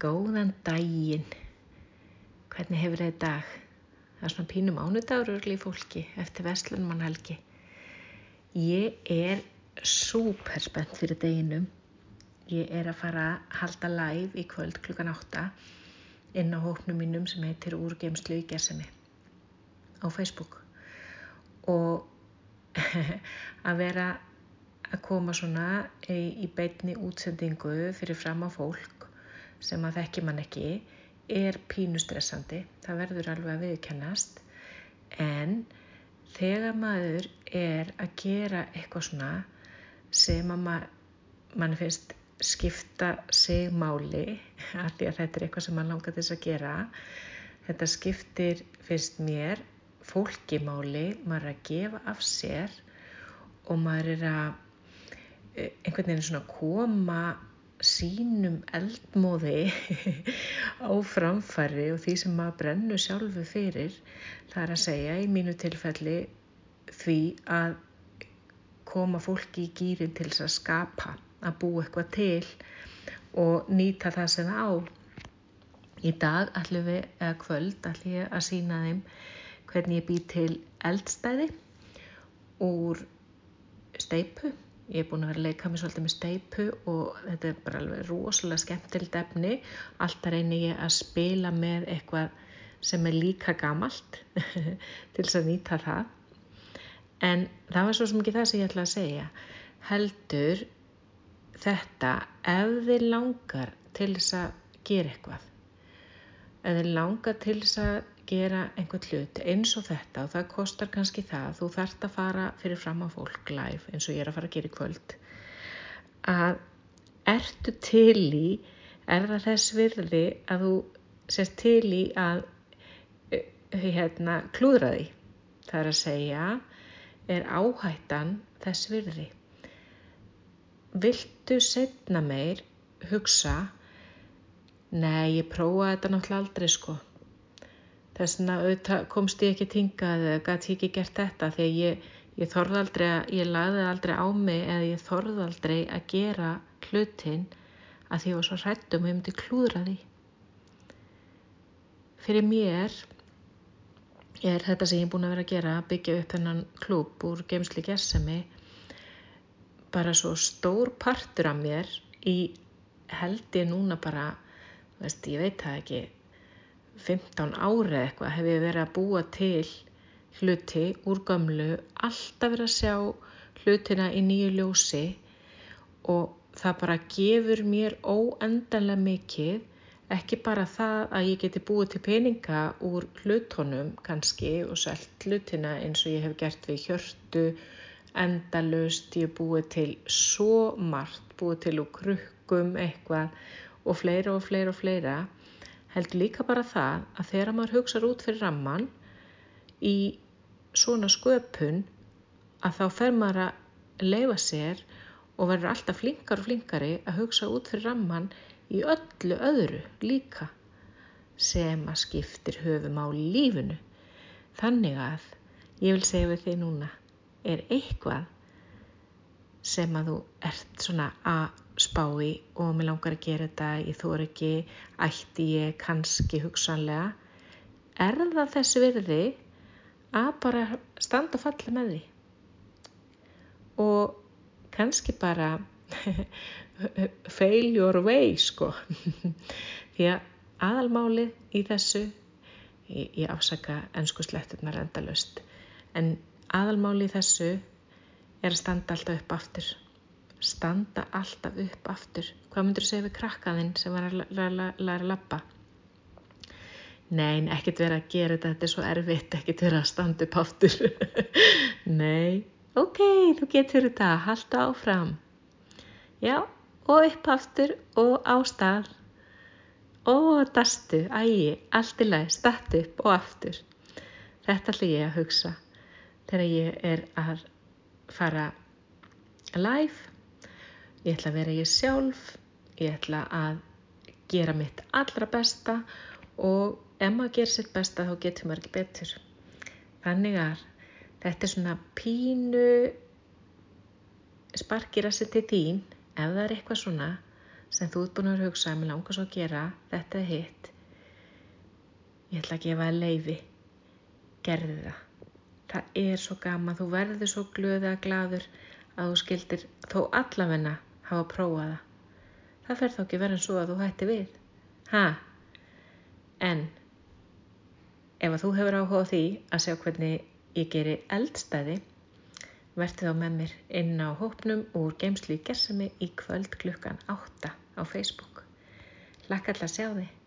Góðan daginn. Hvernig hefur þið dag? Það er svona pínum ánudagur í fólki eftir vestlunum helgi. Ég er súper spennt fyrir deginum. Ég er að fara að halda live í kvöld klukkan 8 inn á hóknum mínum sem heitir Úrgeimslu í Gersemi á Facebook. Og að vera að koma svona í beitni útsendingu fyrir fram á fólk sem að þekki mann ekki er pínustressandi, það verður alveg að viðkennast en þegar maður er að gera eitthvað svona sem að ma mann finnst skipta sig máli af því að þetta er eitthvað sem mann langar þess að gera þetta skiptir finnst mér fólki máli, maður er að gefa af sér og maður er að eh, einhvern veginn svona koma sínum eldmóði á framfæri og því sem maður brennur sjálfu fyrir það er að segja í mínu tilfelli því að koma fólki í gýrin til þess að skapa, að búa eitthvað til og nýta það sem á. Í dag ætlum við, eða kvöld, ég að sína þeim hvernig ég bý til eldstæði úr steipu Ég er búin að vera að leika mig svolítið með steipu og þetta er bara alveg rosalega skemmtilegt efni. Alltaf reynir ég að spila með eitthvað sem er líka gamalt til þess að nýta það. En það var svo sem ekki það sem ég ætla að segja. Heldur þetta ef þið langar til þess að gera eitthvað. Ef þið langar til þess að gera einhvern hlut eins og þetta og það kostar kannski það þú þarfst að fara fyrir fram á fólk live eins og ég er að fara að gera í kvöld að ertu til í er það þess virði að þú sést til í að eh, hérna klúðra því? Það er að segja er áhættan þess virði? Viltu setna meir hugsa nei ég prófa þetta náttúrulega aldrei sko þess vegna komst ég ekki tingað eða gæti ekki gert þetta að ég, ég þorði aldrei að, ég laði aldrei á mig eða ég þorði aldrei að gera hlutin að því ég var svo hrættum og ég myndi klúðra því. Fyrir mér er þetta sem ég er búin að vera að gera, byggja upp þennan klúb úr geimsli gersemi, bara svo stór partur af mér í held ég núna bara, veist, ég veit það ekki, 15 ári eitthvað hef ég verið að búa til hluti úr gamlu, alltaf verið að sjá hlutina í nýju ljósi og það bara gefur mér óendanlega mikið, ekki bara það að ég geti búið til peninga úr hlutónum kannski og selt hlutina eins og ég hef gert við hjörtu, endalust, ég búið til svo margt, búið til úr krukkum eitthvað og fleira og fleira og fleira heldur líka bara það að þegar maður hugsaður út fyrir ramman í svona sköpun að þá fer maður að leifa sér og verður alltaf flinkar og flinkari að hugsa út fyrir ramman í öllu öðru líka sem að skiptir höfum á lífinu. Þannig að ég vil segja við þig núna er eitthvað sem að þú ert svona að spá í og mér langar að gera þetta, ég þór ekki, ætti ég kannski hugsanlega, er það þessi virði að bara standa og falla með því? Og kannski bara fail your way sko. Því að aðalmálið í þessu ég, ég afsaka ennsku sletturnar endalust en aðalmálið í þessu er að standa alltaf upp aftur. Standa alltaf upp aftur. Hvað myndur þú segja við krakkaðinn sem var að læra að lappa? Nei, ekkert verið að gera þetta, þetta er svo erfitt, ekkert verið að standa upp aftur. Nei, ok, þú getur þetta, halda áfram. Já, og upp aftur og á stað. Og dastu, ægi, allt í lagi, statu upp og aftur. Þetta ætla ég að hugsa þegar ég er að fara live, ég ætla að vera ég sjálf, ég ætla að gera mitt allra besta og ef maður gerir sitt besta þá getur maður ekki betur. Þannig að þetta er svona pínu sparkir að setja þín, ef það er eitthvað svona sem þú ert búin að hugsa að mér langar svo að gera, þetta er hitt, ég ætla að gefa það leiði, gerði það. Það er svo gaman, þú verður svo glöða gladur að þú skildir þó allavegna hafa prófað það. Það fer þá ekki verið en svo að þú hætti við. Ha? En ef að þú hefur áhuga á því að sjá hvernig ég geri eldstæði, verði þá með mér inn á hópnum úr geimslu í Gersami í kvöld klukkan 8 á Facebook. Lakka alltaf að sjá þig.